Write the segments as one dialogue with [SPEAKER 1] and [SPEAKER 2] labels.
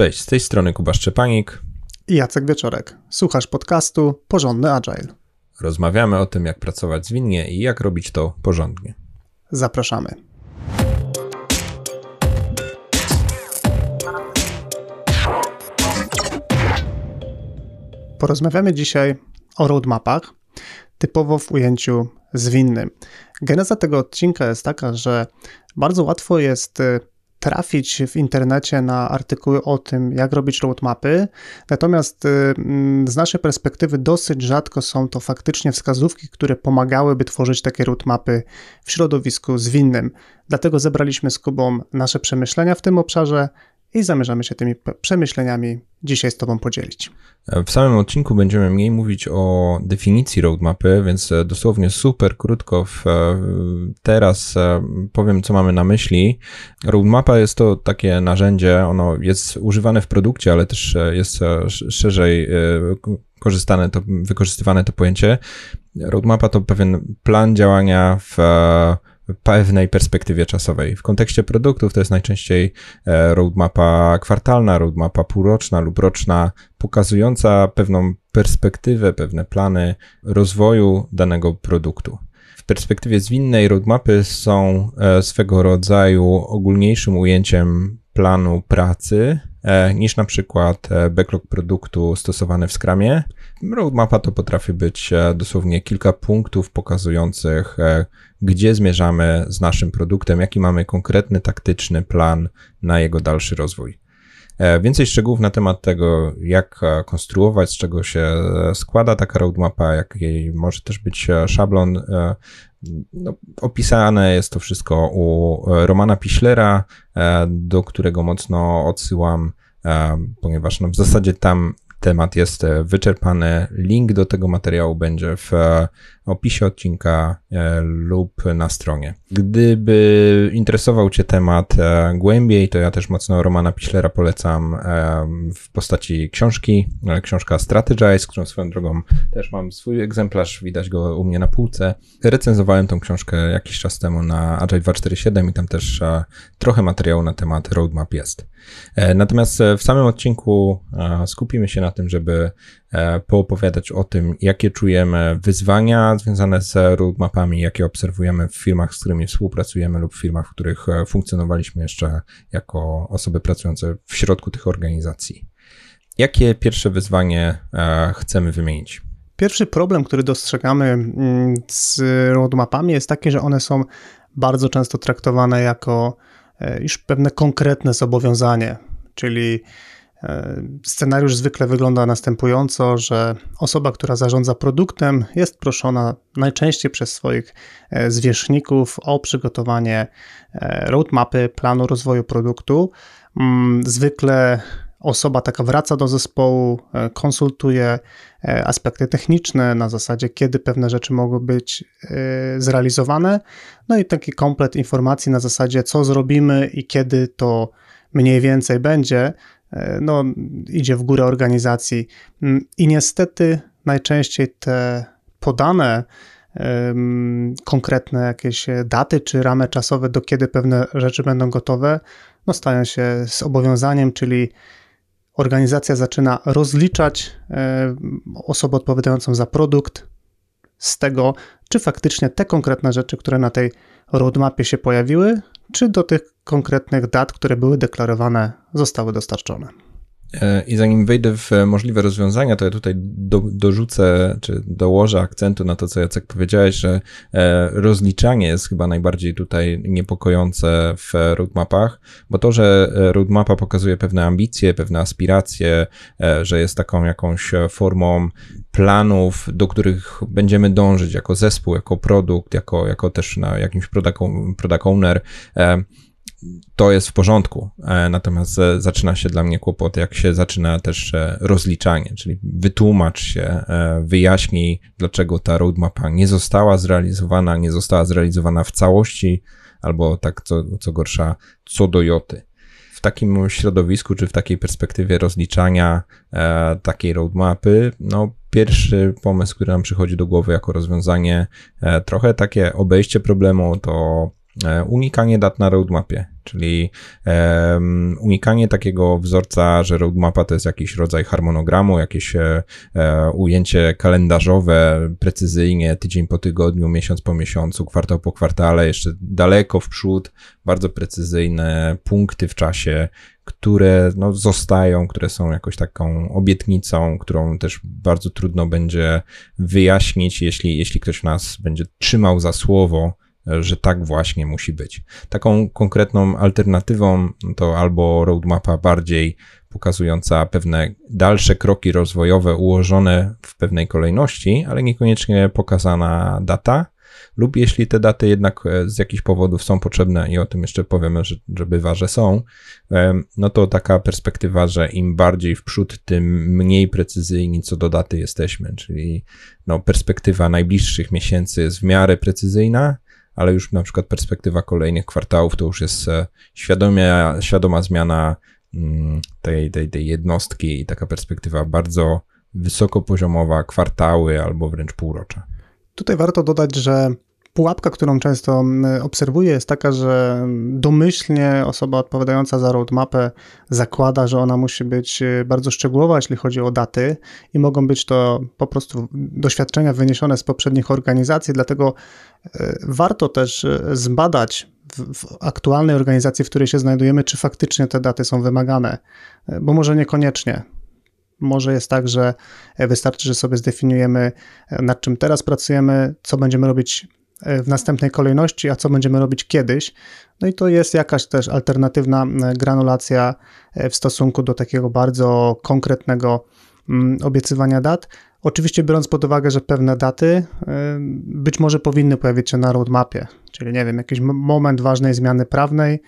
[SPEAKER 1] Cześć, z tej strony Kuba Szczepanik
[SPEAKER 2] i Jacek Wieczorek. Słuchasz podcastu Porządny Agile.
[SPEAKER 1] Rozmawiamy o tym, jak pracować zwinnie i jak robić to porządnie.
[SPEAKER 2] Zapraszamy. Porozmawiamy dzisiaj o roadmapach, typowo w ujęciu zwinnym. Geneza tego odcinka jest taka, że bardzo łatwo jest y, trafić w internecie na artykuły o tym, jak robić roadmapy, natomiast y, mm, z naszej perspektywy dosyć rzadko są to faktycznie wskazówki, które pomagałyby tworzyć takie roadmapy w środowisku zwinnym. Dlatego zebraliśmy z Kubą nasze przemyślenia w tym obszarze i zamierzamy się tymi przemyśleniami dzisiaj z Tobą podzielić.
[SPEAKER 1] W samym odcinku będziemy mniej mówić o definicji roadmapy, więc e, dosłownie super krótko w, e, teraz e, powiem, co mamy na myśli. Roadmapa jest to takie narzędzie, ono jest używane w produkcie, ale też jest szerzej korzystane to, wykorzystywane to pojęcie. Roadmapa to pewien plan działania w pewnej perspektywie czasowej. W kontekście produktów to jest najczęściej e, roadmapa kwartalna, roadmapa półroczna lub roczna, pokazująca pewną perspektywę, pewne plany rozwoju danego produktu. W perspektywie zwinnej roadmapy są e, swego rodzaju ogólniejszym ujęciem planu pracy, niż na przykład backlog produktu stosowany w Scrumie. Roadmapa to potrafi być dosłownie kilka punktów pokazujących gdzie zmierzamy z naszym produktem, jaki mamy konkretny, taktyczny plan na jego dalszy rozwój. E, więcej szczegółów na temat tego, jak e, konstruować, z czego się e, składa taka roadmapa, jaki może też być szablon. No, opisane jest to wszystko u Romana Piślera, do którego mocno odsyłam, ponieważ no, w zasadzie tam temat jest wyczerpany. Link do tego materiału będzie w opisie odcinka e, lub na stronie. Gdyby interesował Cię temat e, głębiej, to ja też mocno Romana Piślera polecam e, w postaci książki, książka Strategize, którą swoją drogą też mam swój egzemplarz, widać go u mnie na półce. Recenzowałem tą książkę jakiś czas temu na Agile 247 i tam też trochę materiału na temat roadmap jest. Natomiast w samym odcinku skupimy się na tym, żeby poopowiadać o tym, jakie czujemy wyzwania związane z roadmapami, jakie obserwujemy w firmach, z którymi współpracujemy lub w firmach, w których e, funkcjonowaliśmy jeszcze jako osoby pracujące w środku tych organizacji. Jakie pierwsze wyzwanie e, chcemy wymienić?
[SPEAKER 2] Pierwszy problem, który dostrzegamy mm, z roadmapami jest taki, że one są bardzo często traktowane jako e, już pewne konkretne zobowiązanie, czyli E, scenariusz zwykle wygląda następująco, że osoba, która zarządza produktem, jest proszona najczęściej przez swoich e, zwierzchników o przygotowanie e, roadmapy, planu rozwoju produktu. Mm, zwykle osoba taka wraca do zespołu, konsultuje aspekty techniczne na zasadzie, kiedy pewne rzeczy mogą być zrealizowane, no i taki komplet informacji na zasadzie, co zrobimy i kiedy to mniej więcej będzie, E, no, idzie w górę organizacji. Mm, I niestety najczęściej te podane konkretne jakieś daty czy ramy czasowe, do kiedy pewne rzeczy będą gotowe, no stają się z obowiązaniem, czyli organizacja zaczyna rozliczać osobę odpowiadającą za produkt z tego, czy faktycznie te konkretne rzeczy, które na tej roadmapie się pojawiły, czy do tych konkretnych dat, które były deklarowane, zostały dostarczone.
[SPEAKER 1] E, I zanim wejdę w możliwe rozwiązania, to ja tutaj do, dorzucę, czy dołożę akcentu na to, co Jacek powiedziałeś, że e, rozliczanie jest chyba najbardziej tutaj niepokojące w roadmapach, bo to, że roadmapa pokazuje pewne ambicje, pewne aspiracje, e, że jest taką jakąś formą planów, do których będziemy dążyć jako zespół, jako produkt, jako, jako też na jakimś product, product owner, to jest w porządku. E, natomiast e, zaczyna się dla mnie kłopot, jak się zaczyna też e, rozliczanie, czyli wytłumacz się, wyjaśnij, dlaczego ta roadmapa nie została zrealizowana, nie została zrealizowana w całości, albo tak co, co gorsza, co do joty. W takim środowisku, czy w takiej perspektywie rozliczania e, takiej roadmapy, no pierwszy pomysł, który nam przychodzi do głowy jako rozwiązanie, trochę takie obejście problemu, to unikanie dat na roadmapie, czyli um, unikanie takiego wzorca, że roadmapa to jest jakiś rodzaj harmonogramu, jakieś e, e, ujęcie kalendarzowe, precyzyjnie, tydzień po tygodniu, miesiąc po miesiącu, kwartał po kwartale, jeszcze daleko w przód, bardzo precyzyjne punkty w czasie, które no, zostają, które są jakoś taką obietnicą, którą też bardzo trudno będzie wyjaśnić, jeśli, jeśli ktoś nas będzie trzymał za słowo, że tak właśnie musi być. Taką konkretną alternatywą to albo roadmapa bardziej pokazująca pewne dalsze kroki rozwojowe ułożone w pewnej kolejności, ale niekoniecznie pokazana data, lub jeśli te daty jednak e, z jakichś powodów są potrzebne i o tym jeszcze powiemy, że, że bywa, że są, no to taka perspektywa, że im bardziej w przód, tym mniej precyzyjni co do daty jesteśmy, czyli no, perspektywa najbliższych miesięcy jest w miarę precyzyjna, ale już na przykład perspektywa kolejnych kwartałów to już jest e, świadomie, świadoma zmiana mm, tej, tej, tej jednostki i taka perspektywa bardzo wysokopoziomowa, kwartały albo wręcz półrocza.
[SPEAKER 2] Tutaj warto dodać, że Pułapka, którą często obserwuję, jest taka, że domyślnie osoba odpowiadająca za roadmapę zakłada, że ona musi być e, bardzo szczegółowa, jeśli chodzi o daty, i mogą być to po prostu doświadczenia wyniesione z poprzednich organizacji, dlatego e, warto też e, zbadać w, w aktualnej organizacji, w której się znajdujemy, czy faktycznie te daty są wymagane, bo może niekoniecznie. Może jest tak, że wystarczy, że sobie zdefiniujemy, nad czym teraz pracujemy, co będziemy robić w następnej kolejności, a co będziemy robić kiedyś. No i to jest jakaś też alternatywna e, granulacja e, w stosunku do takiego bardzo konkretnego mm, obiecywania dat. Oczywiście biorąc pod uwagę, że pewne daty e, być może powinny pojawić się na roadmapie, czyli nie wiem, jakiś moment ważnej zmiany prawnej,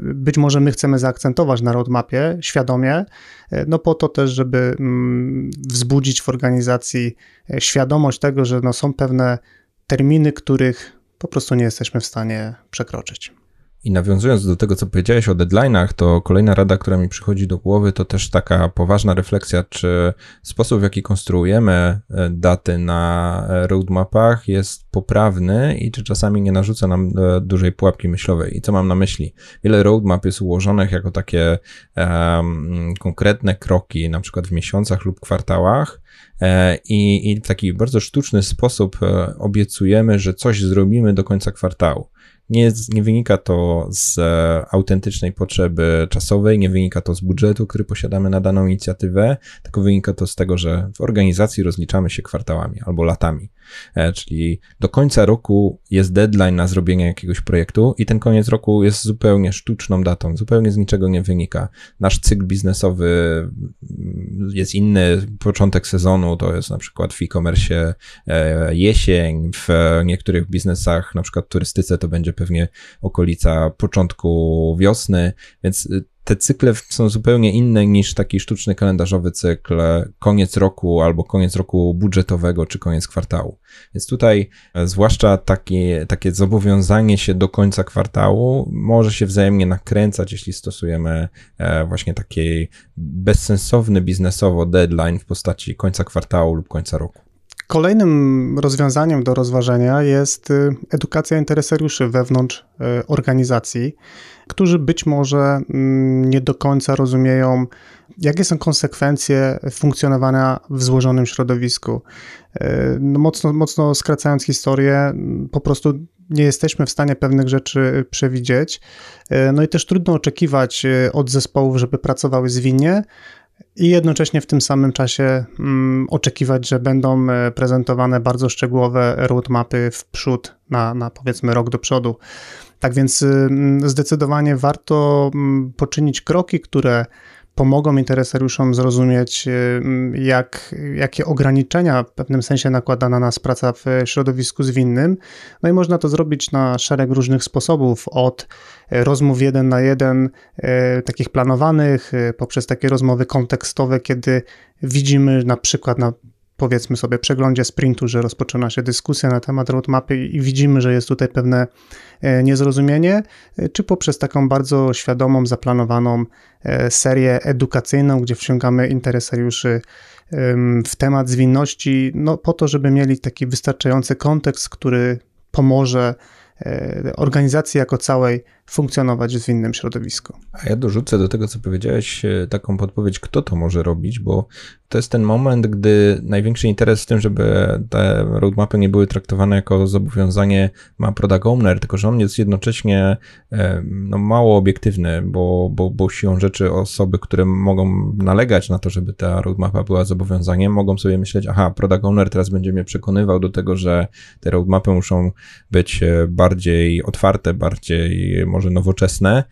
[SPEAKER 2] być może my chcemy zaakcentować na roadmapie świadomie, no po to też, żeby mm, wzbudzić w organizacji świadomość tego, że no są pewne terminy, których po prostu nie jesteśmy w stanie przekroczyć.
[SPEAKER 1] I nawiązując do tego, co powiedziałeś o deadline'ach, to kolejna rada, która mi przychodzi do głowy, to też taka poważna refleksja, czy sposób, w jaki konstruujemy e, daty na e, roadmapach jest poprawny i czy czasami nie narzuca nam e, dużej pułapki myślowej. I co mam na myśli? Wiele roadmap jest ułożonych jako takie um, konkretne kroki, na przykład w miesiącach lub kwartałach, i, i w taki bardzo sztuczny sposób obiecujemy, że coś zrobimy do końca kwartału. Nie, nie wynika to z e, autentycznej potrzeby czasowej, nie wynika to z budżetu, który posiadamy na daną inicjatywę, tylko wynika to z tego, że w organizacji rozliczamy się kwartałami albo latami. E, czyli do końca roku jest deadline na zrobienie jakiegoś projektu i ten koniec roku jest zupełnie sztuczną datą, zupełnie z niczego nie wynika. Nasz cykl biznesowy jest inny, początek sezonu to jest na przykład w e-commerce e, jesień, w niektórych biznesach, na przykład turystyce to będzie pewnie okolica początku wiosny, więc te cykle są zupełnie inne niż taki sztuczny kalendarzowy cykl koniec roku albo koniec roku budżetowego czy koniec kwartału. Więc tutaj e, zwłaszcza takie, takie zobowiązanie się do końca kwartału może się wzajemnie nakręcać, jeśli stosujemy e, właśnie taki bezsensowny biznesowo deadline w postaci końca kwartału lub końca roku.
[SPEAKER 2] Kolejnym rozwiązaniem do rozważenia jest y, edukacja interesariuszy wewnątrz y, organizacji, którzy być może mm, nie do końca rozumieją, jakie są konsekwencje funkcjonowania w złożonym środowisku. Y, no mocno, mocno skracając historię, po prostu nie jesteśmy w stanie pewnych rzeczy przewidzieć. No i też trudno oczekiwać od zespołów, żeby pracowały zwinnie, i jednocześnie w tym samym czasie mm, oczekiwać, że będą e, prezentowane bardzo szczegółowe roadmapy w przód na, na powiedzmy rok do przodu. Tak więc y, zdecydowanie warto mm, poczynić kroki, które pomogą interesariuszom zrozumieć, y, jak, jakie ograniczenia w pewnym sensie nakłada na nas praca w środowisku zwinnym. No i można to zrobić na szereg różnych sposobów, od rozmów jeden na jeden, y, takich planowanych, y, poprzez takie rozmowy kontekstowe, kiedy widzimy na przykład na powiedzmy sobie przeglądzie sprintu, że rozpoczyna się dyskusja na temat roadmapy i widzimy, że jest tutaj pewne e, niezrozumienie, e, czy poprzez taką bardzo świadomą, zaplanowaną e, serię edukacyjną, gdzie wciągamy interesariuszy w temat zwinności, no po to, żeby mieli taki wystarczający kontekst, który pomoże organizacji jako całej funkcjonować w innym środowisku.
[SPEAKER 1] A ja dorzucę do tego, co powiedziałeś, taką podpowiedź, kto to może robić, bo to jest ten moment, gdy największy interes w tym, żeby te roadmapy nie były traktowane jako zobowiązanie ma product owner, tylko że on jest jednocześnie no, mało obiektywny, bo, bo, bo siłą rzeczy osoby, które mogą nalegać na to, żeby ta roadmapa była zobowiązaniem, mogą sobie myśleć, aha, product owner teraz będzie mnie przekonywał do tego, że te roadmapy muszą być e, bardziej otwarte, bardziej może nowoczesne,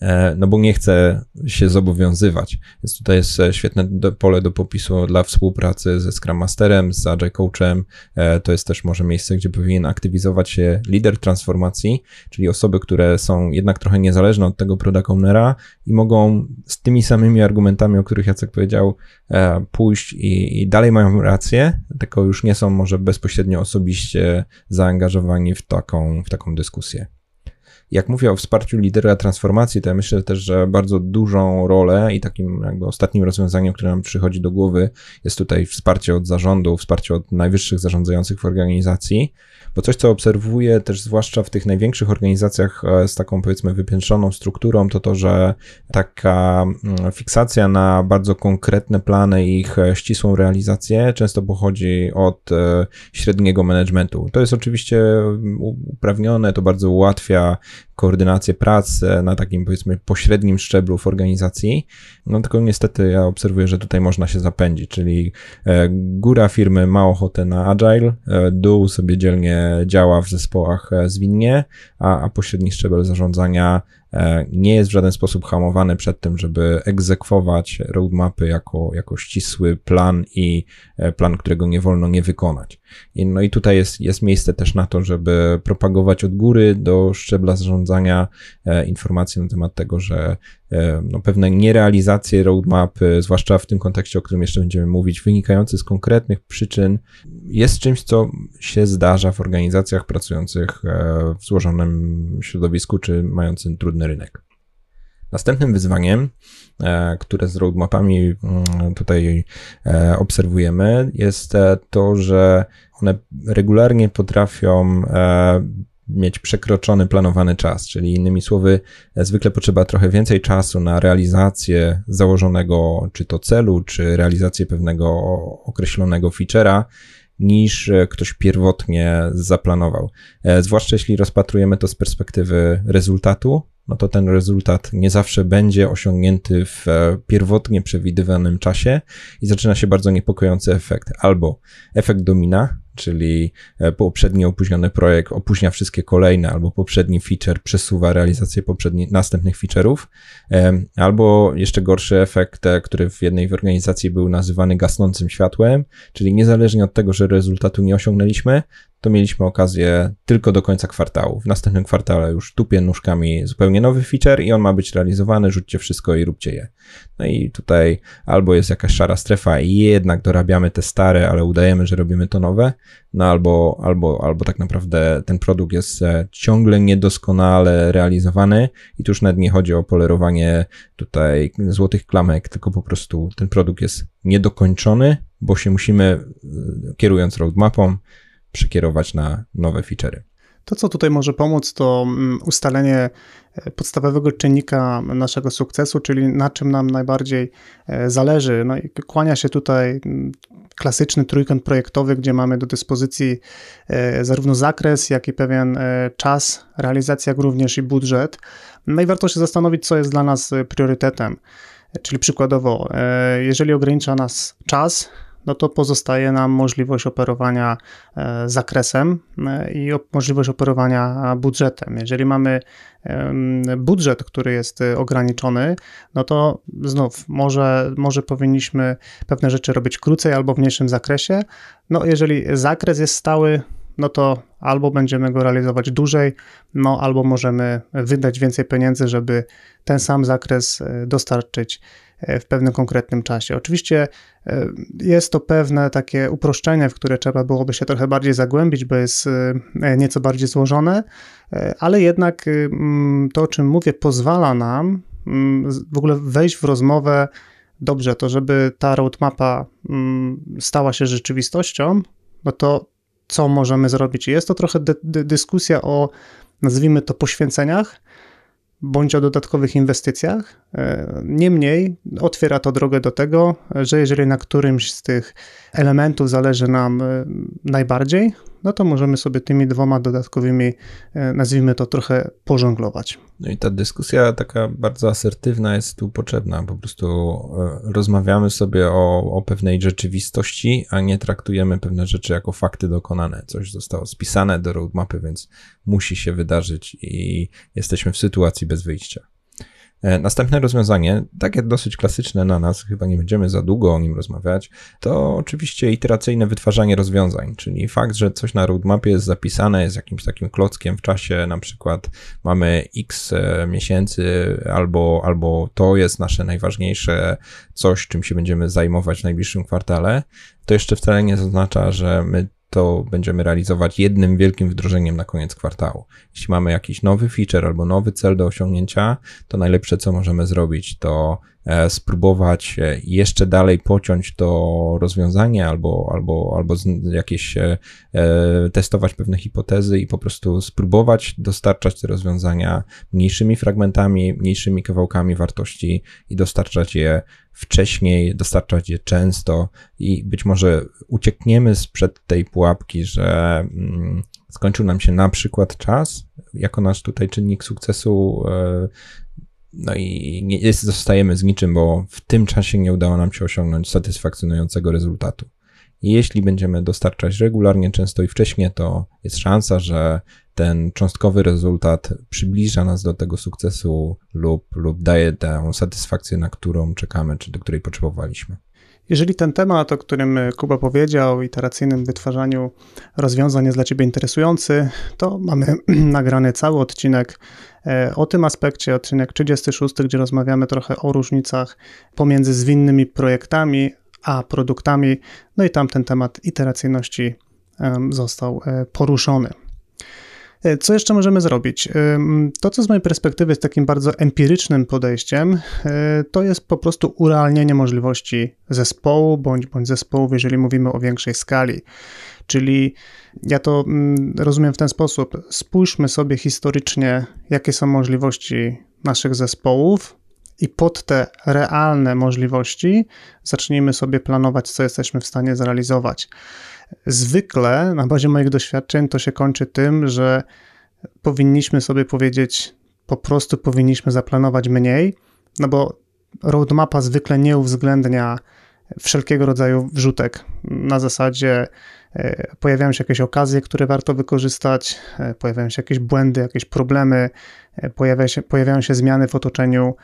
[SPEAKER 1] E, no bo nie chce się zobowiązywać. Więc tutaj jest e, świetne pole do popisu dla współpracy ze Scrum Masterem, z Agile Coachem. E, to jest też może miejsce, gdzie powinien aktywizować się lider transformacji, czyli osoby, które są jednak trochę niezależne od tego product ownera i mogą z tymi samymi argumentami, o których Jacek powiedział, pójść i, i dalej mają rację, tylko już nie są może bezpośrednio osobiście zaangażowani w taką, w taką dyskusję. Jak mówię o wsparciu lidera transformacji, to ja myślę też, że bardzo dużą rolę i takim jakby ostatnim rozwiązaniem, które nam przychodzi do głowy, jest tutaj wsparcie od zarządu, wsparcie od najwyższych zarządzających w organizacji, bo coś, co obserwuję też zwłaszcza w tych największych organizacjach e, z taką powiedzmy wypiętrzoną strukturą, to to, że taka mm, fiksacja na bardzo konkretne plany i ich e, ścisłą realizację często pochodzi od e, średniego managementu. To jest oczywiście mm, uprawnione, to bardzo ułatwia koordynację pracy na takim powiedzmy pośrednim szczeblu w organizacji. No tylko niestety ja obserwuję, że tutaj można się zapędzić, czyli e, góra firmy ma ochotę na agile, e, dół sobie dzielnie działa w zespołach e, zwinnie, a, a pośredni szczebel zarządzania E, nie jest w żaden sposób hamowany przed tym, żeby egzekwować roadmapy jako, jako ścisły plan i e, plan, którego nie wolno nie wykonać. I, no i tutaj jest, jest miejsce też na to, żeby propagować od góry do szczebla zarządzania e, informacje na temat tego, że no, pewne nierealizacje roadmapy, zwłaszcza w tym kontekście, o którym jeszcze będziemy mówić, wynikające z konkretnych przyczyn, jest czymś, co się zdarza w organizacjach pracujących w złożonym środowisku, czy mającym trudny rynek. Następnym wyzwaniem, e, które z roadmapami mm, tutaj e, obserwujemy, jest e, to, że one regularnie potrafią mieć przekroczony planowany czas, czyli innymi słowy, zwykle potrzeba trochę więcej czasu na realizację założonego czy to celu, czy realizację pewnego określonego feature'a, niż ktoś pierwotnie zaplanował. Zwłaszcza jeśli rozpatrujemy to z perspektywy rezultatu, no to ten rezultat nie zawsze będzie osiągnięty w e, pierwotnie przewidywanym czasie i zaczyna się bardzo niepokojący efekt. Albo efekt domina, czyli e, poprzedni opóźniony projekt opóźnia wszystkie kolejne, albo poprzedni feature przesuwa realizację poprzednich, następnych feature'ów, albo jeszcze gorszy efekt, który w jednej organizacji był nazywany gasnącym światłem, czyli niezależnie od tego, że rezultatu nie osiągnęliśmy, to mieliśmy okazję tylko do końca kwartału. W następnym kwartale już tupie nóżkami zupełnie nowy feature i on ma być realizowany, rzućcie wszystko i róbcie je. No i tutaj albo jest jakaś szara strefa i jednak dorabiamy te stare, ale udajemy, że robimy to nowe, no albo, albo, albo tak naprawdę ten produkt jest e, ciągle niedoskonale realizowany i tu już nawet nie chodzi o polerowanie tutaj złotych klamek, tylko po prostu ten produkt jest niedokończony, bo się musimy, e, kierując roadmapą, przekierować na nowe feature'y.
[SPEAKER 2] To, co tutaj może pomóc, to mm, ustalenie e, podstawowego czynnika naszego sukcesu, czyli na czym nam najbardziej e, zależy. No i kłania się tutaj mm, klasyczny trójkąt projektowy, gdzie mamy do dyspozycji e, zarówno zakres, jak i pewien czas realizacji, jak również i budżet. No i warto się zastanowić, co jest dla nas priorytetem. Czyli przykładowo, jeżeli ogranicza nas czas, no to pozostaje nam możliwość operowania e, zakresem e, i możliwość operowania budżetem. Jeżeli mamy budżet, który jest ograniczony, no to znów może, może powinniśmy pewne rzeczy robić krócej albo w mniejszym zakresie. No jeżeli zakres jest stały, no to albo będziemy go realizować dłużej, no albo możemy wydać więcej pieniędzy, żeby ten sam zakres e, dostarczyć w pewnym konkretnym czasie. Oczywiście e, jest to pewne takie uproszczenie, w które trzeba byłoby się trochę bardziej zagłębić, bo jest e, nieco bardziej złożone, e, ale jednak to, o czym mówię, pozwala nam w ogóle wejść w rozmowę dobrze, to żeby ta roadmapa stała się rzeczywistością, no to co możemy zrobić? Jest to trochę dyskusja o nazwijmy to poświęceniach, bądź o dodatkowych inwestycjach. E, niemniej otwiera to drogę do tego, że jeżeli na którymś z tych elementów zależy nam e, najbardziej, no to możemy sobie tymi dwoma dodatkowymi, e, nazwijmy to trochę, pożonglować.
[SPEAKER 1] No i ta dyskusja taka bardzo asertywna jest tu potrzebna. Po prostu e, rozmawiamy sobie o, o pewnej rzeczywistości, a nie traktujemy pewne rzeczy jako fakty dokonane. Coś zostało spisane do roadmapy, więc musi się wydarzyć i jesteśmy w sytuacji bez wyjścia. E, następne rozwiązanie, takie dosyć klasyczne na nas, chyba nie będziemy za długo o nim rozmawiać, to oczywiście iteracyjne wytwarzanie rozwiązań, czyli fakt, że coś na roadmapie jest zapisane, jest jakimś takim klockiem w czasie, na przykład mamy x e, miesięcy, albo, albo to jest nasze najważniejsze coś, czym się będziemy zajmować w najbliższym kwartale, to jeszcze wcale nie zaznacza, że my to będziemy realizować jednym wielkim wdrożeniem na koniec kwartału. Jeśli mamy jakiś nowy feature albo nowy cel do osiągnięcia, to najlepsze, co możemy zrobić, to spróbować e, jeszcze dalej pociąć to rozwiązanie albo, albo, albo jakieś e, testować pewne hipotezy i po prostu spróbować dostarczać te rozwiązania mniejszymi fragmentami, mniejszymi kawałkami wartości i dostarczać je wcześniej, dostarczać je często i być może uciekniemy sprzed tej pułapki, że mm, skończył nam się na przykład czas, jako nasz tutaj czynnik sukcesu, e, no i nie zostajemy z niczym, bo w tym czasie nie udało nam się osiągnąć satysfakcjonującego rezultatu. Jeśli będziemy dostarczać regularnie, często i wcześniej, to jest szansa, że ten cząstkowy rezultat przybliża nas do tego sukcesu lub, lub daje tę satysfakcję, na którą czekamy, czy do której potrzebowaliśmy.
[SPEAKER 2] Jeżeli ten temat, o którym Kuba powiedział, iteracyjnym wytwarzaniu rozwiązań jest dla Ciebie interesujący, to mamy nagrany cały odcinek e, o tym aspekcie, odcinek 36, gdzie rozmawiamy trochę o różnicach pomiędzy zwinnymi projektami a produktami, no i tam ten temat iteracyjności został e, poruszony. E, co jeszcze możemy zrobić? To, co z mojej perspektywy jest takim bardzo empirycznym podejściem, e, to jest po prostu urealnienie możliwości zespołu bądź, bądź zespołów, jeżeli mówimy o większej skali. Czyli ja to rozumiem w ten sposób. Spójrzmy sobie historycznie, jakie są możliwości naszych zespołów, i pod te realne możliwości zacznijmy sobie planować, co jesteśmy w stanie zrealizować. Zwykle na bazie moich doświadczeń to się kończy tym, że powinniśmy sobie powiedzieć, po prostu powinniśmy zaplanować mniej, no bo roadmapa zwykle nie uwzględnia wszelkiego rodzaju wrzutek. Na zasadzie e, pojawiają się jakieś okazje, które warto wykorzystać, e, pojawiają się jakieś błędy, jakieś problemy, e, pojawia się, pojawiają się zmiany w otoczeniu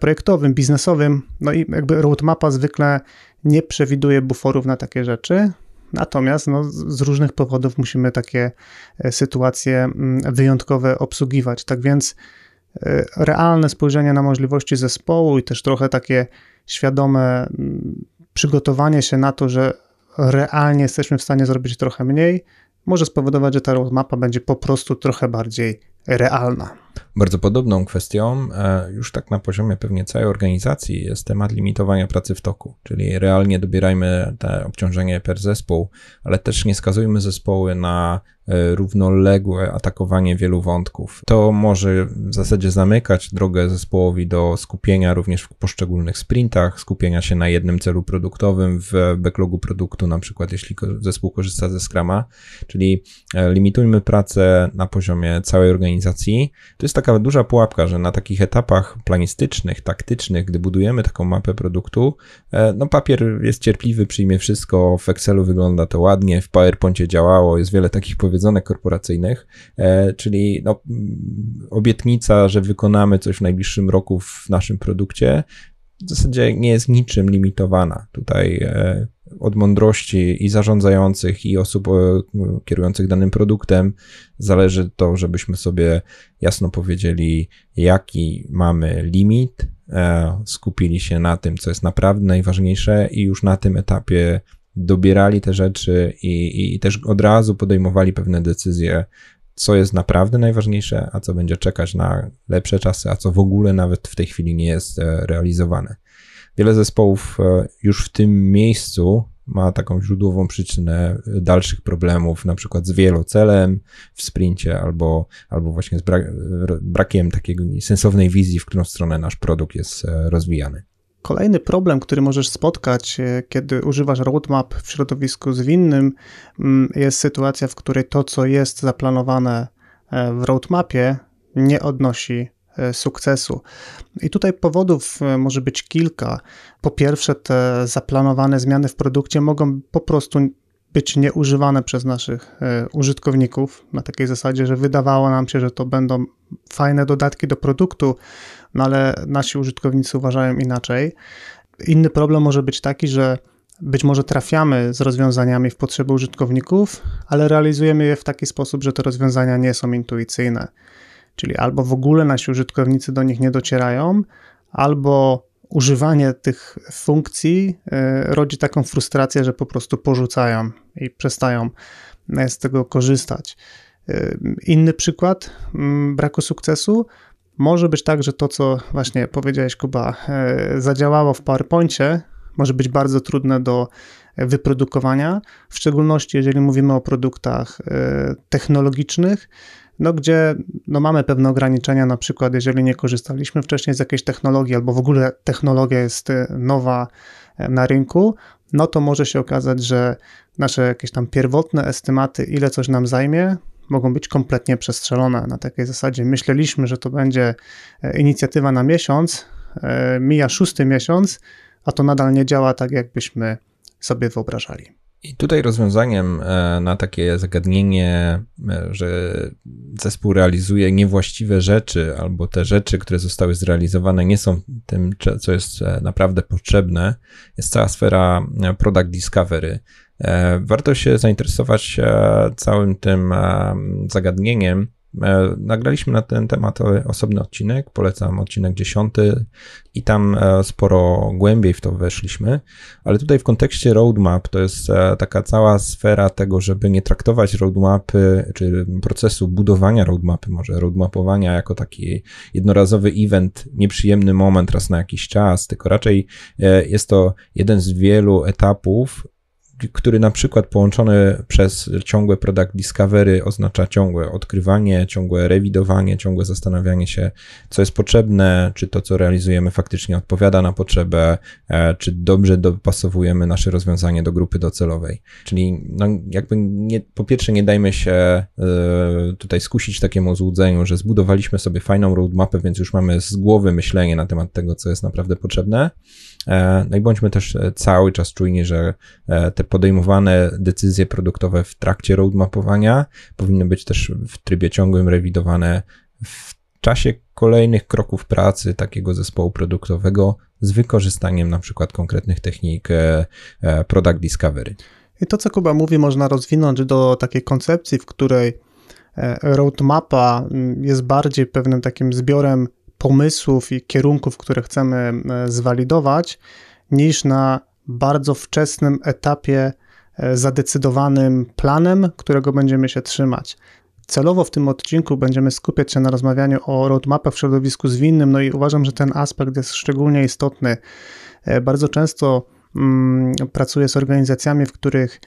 [SPEAKER 2] projektowym, biznesowym. No i jakby roadmapa zwykle nie przewiduje buforów na takie rzeczy. Natomiast no, z różnych powodów musimy takie sytuacje mm, wyjątkowe obsługiwać. Tak więc realne spojrzenie na możliwości zespołu i też trochę takie świadome mm, przygotowanie się na to, że realnie jesteśmy w stanie zrobić trochę mniej, może spowodować, że ta roadmapa będzie po prostu trochę bardziej realna.
[SPEAKER 1] Bardzo podobną kwestią, e, już tak na poziomie pewnie całej organizacji, jest temat limitowania pracy w toku, czyli realnie dobierajmy te obciążenie per zespół, ale też nie skazujmy zespoły na E, równoległe atakowanie wielu wątków. To może w zasadzie zamykać drogę zespołowi do skupienia również w poszczególnych sprintach, skupienia się na jednym celu produktowym w backlogu produktu, na przykład jeśli zespół korzysta ze Scrama, czyli e, limitujmy pracę na poziomie całej organizacji. To jest taka duża pułapka, że na takich etapach planistycznych, taktycznych, gdy budujemy taką mapę produktu, e, no papier jest cierpliwy, przyjmie wszystko, w Excelu wygląda to ładnie, w PowerPoincie działało, jest wiele takich powiedzonek korporacyjnych, e, czyli no, obietnica, że wykonamy coś w najbliższym roku w naszym produkcie, w zasadzie nie jest niczym limitowana. Tutaj e, od mądrości i zarządzających, i osób e, kierujących danym produktem zależy to, żebyśmy sobie jasno powiedzieli, jaki mamy limit, skupili się na tym, co jest naprawdę najważniejsze, i już na tym etapie dobierali te rzeczy i, i też od razu podejmowali pewne decyzje, co jest naprawdę najważniejsze, a co będzie czekać na lepsze czasy, a co w ogóle nawet w tej chwili nie jest e, realizowane. Wiele zespołów e, już w tym miejscu ma taką źródłową przyczynę dalszych problemów, na przykład z wielocelem w sprincie albo, albo właśnie z brak, brakiem takiej sensownej wizji, w którą stronę nasz produkt jest e, rozwijany.
[SPEAKER 2] Kolejny problem, który możesz spotkać, e, kiedy używasz roadmap w środowisku zwinnym, mm, jest sytuacja, w której to, co jest zaplanowane e, w roadmapie, nie odnosi e, sukcesu. I tutaj powodów może być kilka. Po pierwsze, te zaplanowane zmiany w produkcie mogą po prostu być nieużywane przez naszych użytkowników na takiej zasadzie, że wydawało nam się, że to będą fajne dodatki do produktu, no ale nasi użytkownicy uważają inaczej. Inny problem może być taki, że być może trafiamy z rozwiązaniami w potrzeby użytkowników, ale realizujemy je w taki sposób, że te rozwiązania nie są intuicyjne. Czyli albo w ogóle nasi użytkownicy do nich nie docierają, albo używanie tych funkcji e, rodzi taką frustrację, że po prostu porzucają i przestają e, z tego korzystać. E, inny przykład mm, braku sukcesu może być tak, że to, co właśnie powiedziałeś, Kuba, zadziałało w PowerPoincie, może być bardzo trudne do wyprodukowania, w szczególności jeżeli mówimy o produktach technologicznych, no gdzie no mamy pewne ograniczenia, na przykład jeżeli nie korzystaliśmy wcześniej z jakiejś technologii, albo w ogóle technologia jest e, nowa na rynku, no to może się okazać, że nasze jakieś tam pierwotne estymaty, ile coś nam zajmie, mogą być kompletnie przestrzelone. Na takiej zasadzie myśleliśmy, że to będzie e, inicjatywa na miesiąc, e, mija szósty miesiąc, a to nadal nie działa tak, jakbyśmy sobie wyobrażali.
[SPEAKER 1] I tutaj rozwiązaniem e, na takie zagadnienie, że zespół realizuje niewłaściwe rzeczy, albo te rzeczy, które zostały zrealizowane, nie są tym, co jest naprawdę potrzebne, jest cała sfera product discovery. E, warto się zainteresować e, całym tym e, zagadnieniem. Nagraliśmy na ten temat osobny odcinek, polecam odcinek 10 i tam sporo głębiej w to weszliśmy, ale tutaj w kontekście roadmap to jest taka cała sfera tego, żeby nie traktować roadmapy, czy procesu budowania roadmapy, może roadmapowania jako taki jednorazowy event, nieprzyjemny moment raz na jakiś czas, tylko raczej jest to jeden z wielu etapów który na przykład połączony przez ciągłe product discovery oznacza ciągłe odkrywanie, ciągłe rewidowanie, ciągłe zastanawianie się, co jest potrzebne, czy to, co realizujemy, faktycznie odpowiada na potrzebę, e, czy dobrze dopasowujemy nasze rozwiązanie do grupy docelowej. Czyli no, jakby nie, po pierwsze nie dajmy się e, tutaj skusić takiemu złudzeniu, że zbudowaliśmy sobie fajną roadmapę, więc już mamy z głowy myślenie na temat tego, co jest naprawdę potrzebne. E, no i bądźmy też cały czas czujni, że te podejmowane decyzje produktowe w trakcie roadmapowania powinny być też w trybie ciągłym rewidowane w czasie kolejnych kroków pracy takiego zespołu produktowego z wykorzystaniem na przykład konkretnych technik e, e, product discovery.
[SPEAKER 2] I to, co Kuba mówi, można rozwinąć do takiej koncepcji, w której e, roadmapa mm, jest bardziej pewnym takim zbiorem pomysłów i kierunków, które chcemy zwalidować, niż na bardzo wczesnym etapie e, zadecydowanym planem, którego będziemy się trzymać. Celowo w tym odcinku będziemy skupiać się na rozmawianiu o roadmapach w środowisku zwinnym, no i uważam, że ten aspekt jest szczególnie istotny. E, bardzo często mm, pracuję z organizacjami, w których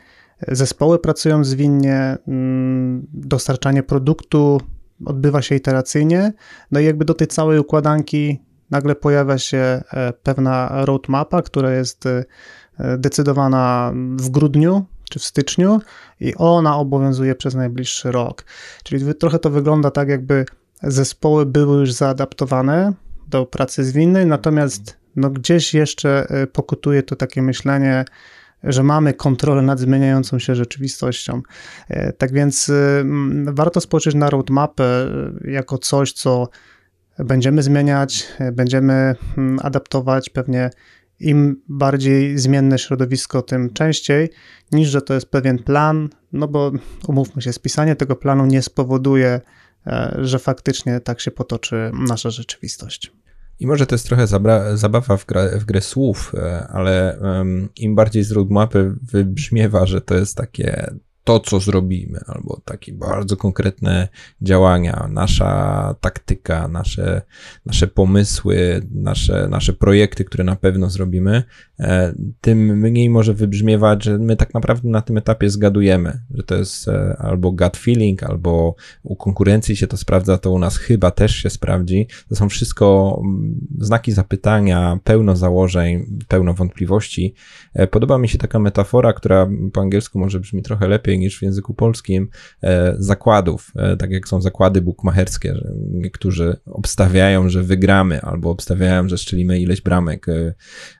[SPEAKER 2] zespoły pracują zwinnie, mm, dostarczanie produktu odbywa się iteracyjnie, no i jakby do tej całej układanki nagle pojawia się e, pewna roadmapa, która jest e, decydowana w grudniu czy w styczniu i ona obowiązuje przez najbliższy rok. Czyli trochę to wygląda tak, jakby zespoły były już zaadaptowane do pracy zwinnej, natomiast no gdzieś jeszcze e, pokutuje to takie myślenie, że mamy kontrolę nad zmieniającą się rzeczywistością. Tak więc warto spojrzeć na roadmapę jako coś, co będziemy zmieniać, będziemy mm, adaptować pewnie im bardziej zmienne środowisko, tym częściej, niż że to jest pewien plan, no bo umówmy się, spisanie tego planu nie spowoduje, e, że faktycznie tak się potoczy nasza rzeczywistość.
[SPEAKER 1] I może to jest trochę zabawa w, gra, w grę słów, e, ale um, im bardziej z roadmapy wybrzmiewa, że to jest takie to, co zrobimy, albo takie bardzo konkretne działania, nasza taktyka, nasze, nasze pomysły, nasze, nasze projekty, które na pewno zrobimy, e, tym mniej może wybrzmiewać, że my tak naprawdę na tym etapie zgadujemy, że to jest e, albo gut feeling, albo u konkurencji się to sprawdza, to u nas chyba też się sprawdzi. To są wszystko mm, znaki zapytania, pełno założeń, pełno wątpliwości. E, podoba mi się taka metafora, która po angielsku może brzmi trochę lepiej niż w języku polskim, zakładów, tak jak są zakłady bukmacherskie, że niektórzy obstawiają, że wygramy, albo obstawiają, że strzelimy ileś bramek,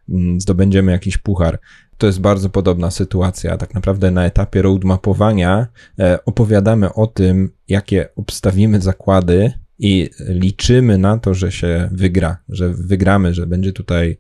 [SPEAKER 1] mm, zdobędziemy jakiś puchar. To jest bardzo podobna sytuacja. Tak naprawdę na etapie roadmapowania e, opowiadamy o tym, jakie obstawimy zakłady i liczymy na to, że się wygra, że wygramy, że będzie tutaj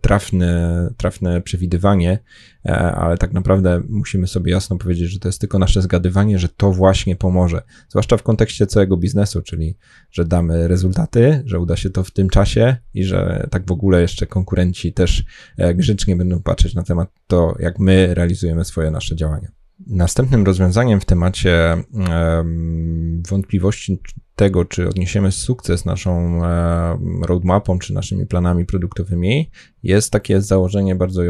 [SPEAKER 1] trafne, trafne przewidywanie, e, ale tak naprawdę musimy sobie jasno powiedzieć, że to jest tylko nasze zgadywanie, że to właśnie pomoże. Zwłaszcza w kontekście całego biznesu, czyli że damy rezultaty, że uda się to w tym czasie i że tak w ogóle jeszcze konkurenci też e, grzecznie będą patrzeć na temat to, jak my realizujemy swoje nasze działania. Następnym rozwiązaniem w temacie wątpliwości tego, czy odniesiemy sukces naszą roadmapą, czy naszymi planami produktowymi, jest takie założenie bardzo,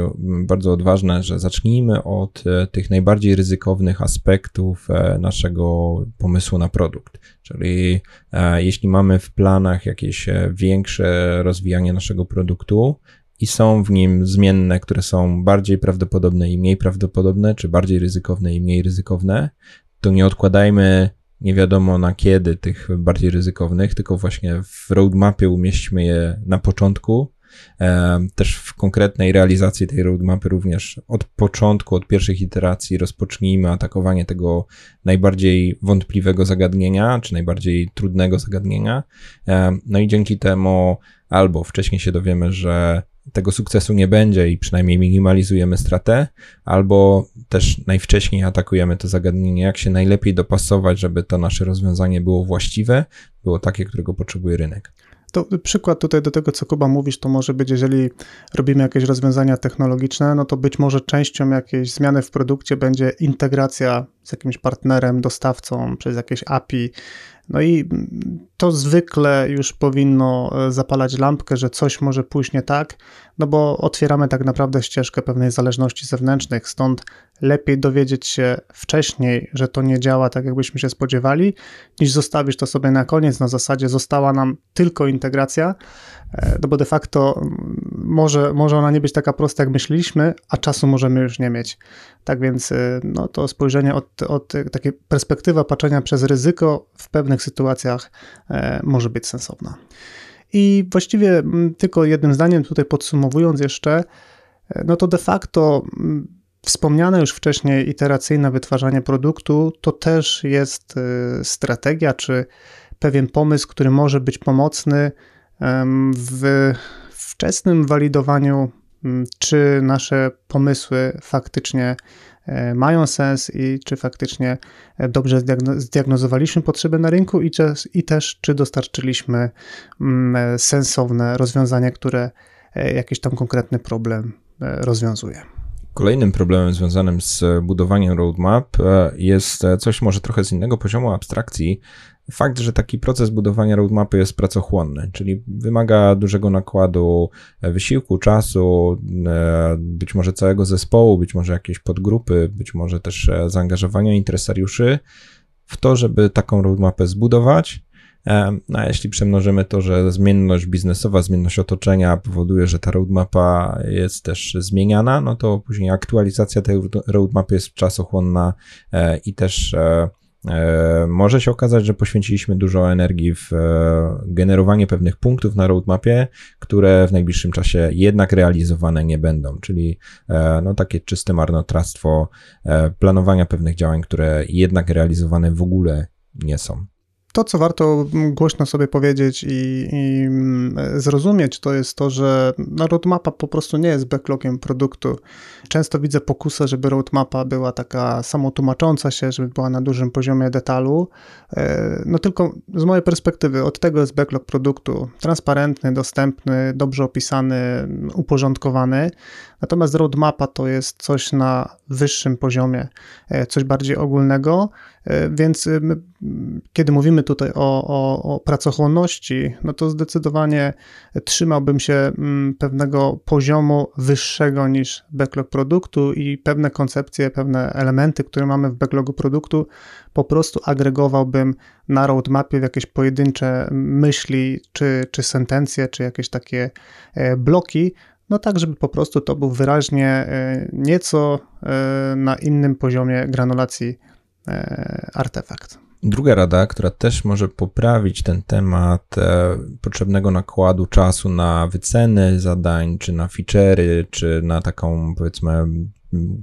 [SPEAKER 1] bardzo odważne, że zacznijmy od e, tych najbardziej ryzykownych aspektów e, naszego pomysłu na produkt. Czyli e, jeśli mamy w planach jakieś większe rozwijanie naszego produktu, i są w nim zmienne, które są bardziej prawdopodobne i mniej prawdopodobne, czy bardziej ryzykowne i mniej ryzykowne, to nie odkładajmy nie wiadomo na kiedy tych bardziej ryzykownych, tylko właśnie w roadmapie umieśćmy je na początku. E, też w konkretnej realizacji tej roadmapy również od początku, od pierwszych iteracji rozpocznijmy atakowanie tego najbardziej wątpliwego zagadnienia, czy najbardziej trudnego zagadnienia. E, no i dzięki temu albo wcześniej się dowiemy, że tego sukcesu nie będzie i przynajmniej minimalizujemy stratę, albo też najwcześniej atakujemy to zagadnienie, jak się najlepiej dopasować, żeby to nasze rozwiązanie było właściwe, było takie, którego potrzebuje rynek.
[SPEAKER 2] To przykład tutaj do tego, co Kuba mówisz, to może być, jeżeli robimy jakieś rozwiązania technologiczne, no to być może częścią jakiejś zmiany w produkcie będzie integracja z jakimś partnerem, dostawcą przez jakieś API, no i to zwykle już powinno e, zapalać lampkę, że coś może pójść nie tak, no bo otwieramy tak naprawdę ścieżkę pewnej zależności zewnętrznych, stąd lepiej dowiedzieć się wcześniej, że to nie działa tak, jakbyśmy się spodziewali, niż zostawić to sobie na koniec na zasadzie została nam tylko integracja, e, no bo de facto może, może ona nie być taka prosta, jak myśleliśmy, a czasu możemy już nie mieć. Tak więc e, no, to spojrzenie od, od takiej perspektywa patrzenia przez ryzyko w pewnych sytuacjach e, może być sensowna. I właściwie tylko jednym zdaniem tutaj podsumowując jeszcze, no to de facto Wspomniane już wcześniej iteracyjne wytwarzanie produktu to też jest y, strategia czy pewien pomysł, który może być pomocny w wczesnym walidowaniu, czy nasze pomysły faktycznie e, mają sens i czy faktycznie e, dobrze zdiagnozowaliśmy potrzeby na rynku i, i też czy dostarczyliśmy sensowne rozwiązanie, które e, jakiś tam konkretny problem rozwiązuje.
[SPEAKER 1] Kolejnym problemem związanym z budowaniem roadmap e, jest e, coś może trochę z innego poziomu abstrakcji. Fakt, że taki proces budowania roadmapy jest pracochłonny, czyli wymaga dużego nakładu e, wysiłku, czasu, być może całego zespołu, być może jakiejś podgrupy, być może też zaangażowania interesariuszy w to, żeby taką roadmapę zbudować. No a jeśli przemnożymy to, że zmienność biznesowa, zmienność otoczenia powoduje, że ta roadmapa jest też zmieniana, no to później aktualizacja tej roadmapy jest czasochłonna e, i też e, e, może się okazać, że poświęciliśmy dużo energii w generowanie pewnych punktów na roadmapie, które w najbliższym czasie jednak realizowane nie będą, czyli no, takie czyste marnotrawstwo planowania pewnych działań, które jednak realizowane w ogóle nie są.
[SPEAKER 2] To, co warto głośno sobie powiedzieć i, i mm, zrozumieć, to jest to, że roadmapa po prostu nie jest backlogiem produktu. Często widzę pokusę, żeby roadmapa była taka samotłumacząca się, żeby była na dużym poziomie detalu. E, no tylko z mojej perspektywy od tego jest backlog produktu. Transparentny, dostępny, dobrze opisany, uporządkowany. Natomiast roadmapa to jest coś na wyższym poziomie, e, coś bardziej ogólnego, e, więc my, kiedy mówimy tutaj o, o, o pracochłonności, no to zdecydowanie trzymałbym się mm, pewnego poziomu wyższego niż backlog produktu i pewne koncepcje, pewne elementy, które mamy w backlogu produktu, po prostu agregowałbym na roadmapie w jakieś pojedyncze myśli, czy, czy sentencje, czy jakieś takie e, bloki, no tak, żeby po prostu to był wyraźnie e, nieco e, na innym poziomie granulacji artefakt.
[SPEAKER 1] Druga rada, która też może poprawić ten temat e, potrzebnego nakładu czasu na wyceny zadań, czy na feature'y, czy na taką powiedzmy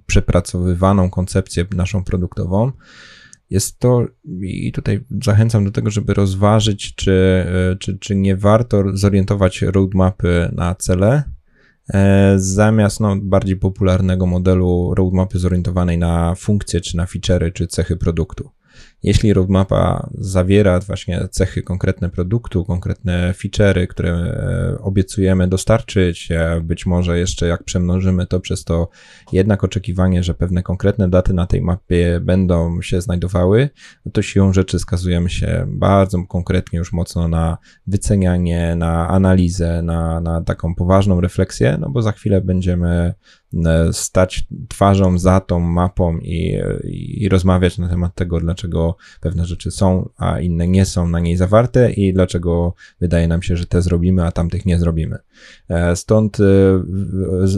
[SPEAKER 1] przepracowywaną koncepcję naszą produktową, jest to, i tutaj zachęcam do tego, żeby rozważyć, czy, e, czy, czy nie warto zorientować roadmapy na cele, e, zamiast no, bardziej popularnego modelu roadmapy zorientowanej na funkcje, czy na feature'y, czy cechy produktu. Jeśli roadmapa zawiera właśnie cechy konkretne produktu, konkretne feature'y, które e, obiecujemy dostarczyć, e, być może jeszcze jak przemnożymy to przez to jednak oczekiwanie, że pewne konkretne daty na tej mapie będą się znajdowały, no to siłą rzeczy skazujemy się bardzo konkretnie już mocno na wycenianie, na analizę, na, na taką poważną refleksję, no bo za chwilę będziemy stać twarzą za tą mapą i, i rozmawiać na temat tego, dlaczego pewne rzeczy są, a inne nie są na niej zawarte i dlaczego wydaje nam się, że te zrobimy, a tamtych nie zrobimy. E, stąd e,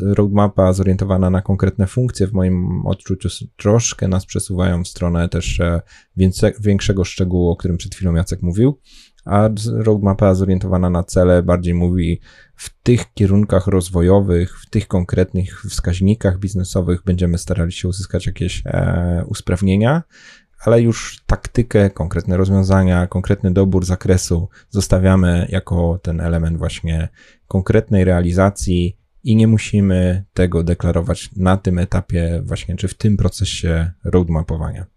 [SPEAKER 1] roadmapa zorientowana na konkretne funkcje w moim odczuciu troszkę nas przesuwają w stronę też większego szczegółu, o którym przed chwilą Jacek mówił a roadmapa zorientowana na cele bardziej mówi w tych kierunkach rozwojowych, w tych konkretnych wskaźnikach biznesowych będziemy starali się uzyskać jakieś e, usprawnienia, ale już taktykę, konkretne rozwiązania, konkretny dobór zakresu zostawiamy jako ten element właśnie konkretnej realizacji i nie musimy tego deklarować na tym etapie właśnie, czy w tym procesie roadmapowania.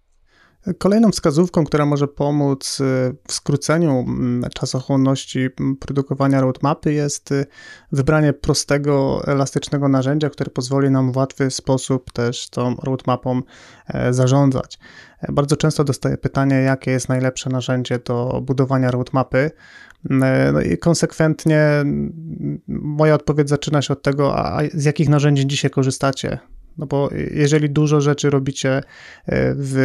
[SPEAKER 2] Kolejną wskazówką, która może pomóc y, w skróceniu czasochłonności produkowania roadmapy jest y, wybranie prostego, elastycznego narzędzia, które pozwoli nam w łatwy sposób też tą roadmapą e, zarządzać. E, bardzo często dostaję pytanie, jakie jest najlepsze narzędzie do budowania roadmapy. E, no i konsekwentnie moja odpowiedź zaczyna się od tego, a z jakich narzędzi dzisiaj korzystacie. No bo jeżeli dużo rzeczy robicie e, w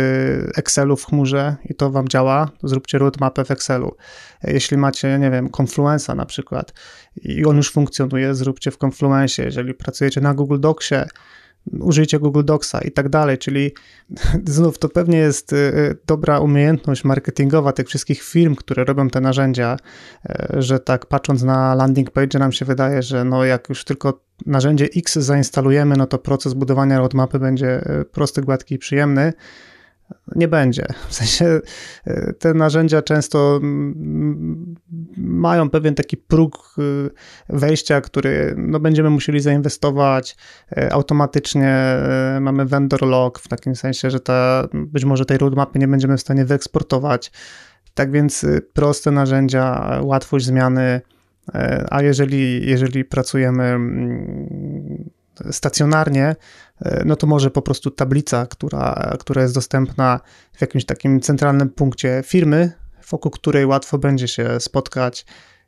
[SPEAKER 2] Excelu w chmurze i to wam działa, to zróbcie roadmapę w Excelu. E, jeśli macie, nie wiem, Confluenza na przykład i on już funkcjonuje, zróbcie w Confluencie. Jeżeli pracujecie na Google Docsie, użyjcie Google Docsa i tak dalej, czyli znów to pewnie jest y, y, dobra umiejętność marketingowa tych wszystkich firm, które robią te narzędzia, y, że tak patrząc na landing page nam się wydaje, że no jak już tylko narzędzie X zainstalujemy, no to proces budowania roadmapy będzie prosty, gładki i przyjemny, nie będzie. W sensie e, te narzędzia często mają pewien taki próg e, wejścia, który no, będziemy musieli zainwestować. E, automatycznie mamy vendor log, w takim sensie, że ta, być może tej roadmapy nie będziemy w stanie wyeksportować. Tak więc proste narzędzia, łatwość zmiany, a jeżeli, jeżeli pracujemy stacjonarnie, no to może po prostu tablica, która, która jest dostępna w jakimś takim centralnym punkcie firmy, wokół której łatwo będzie się spotkać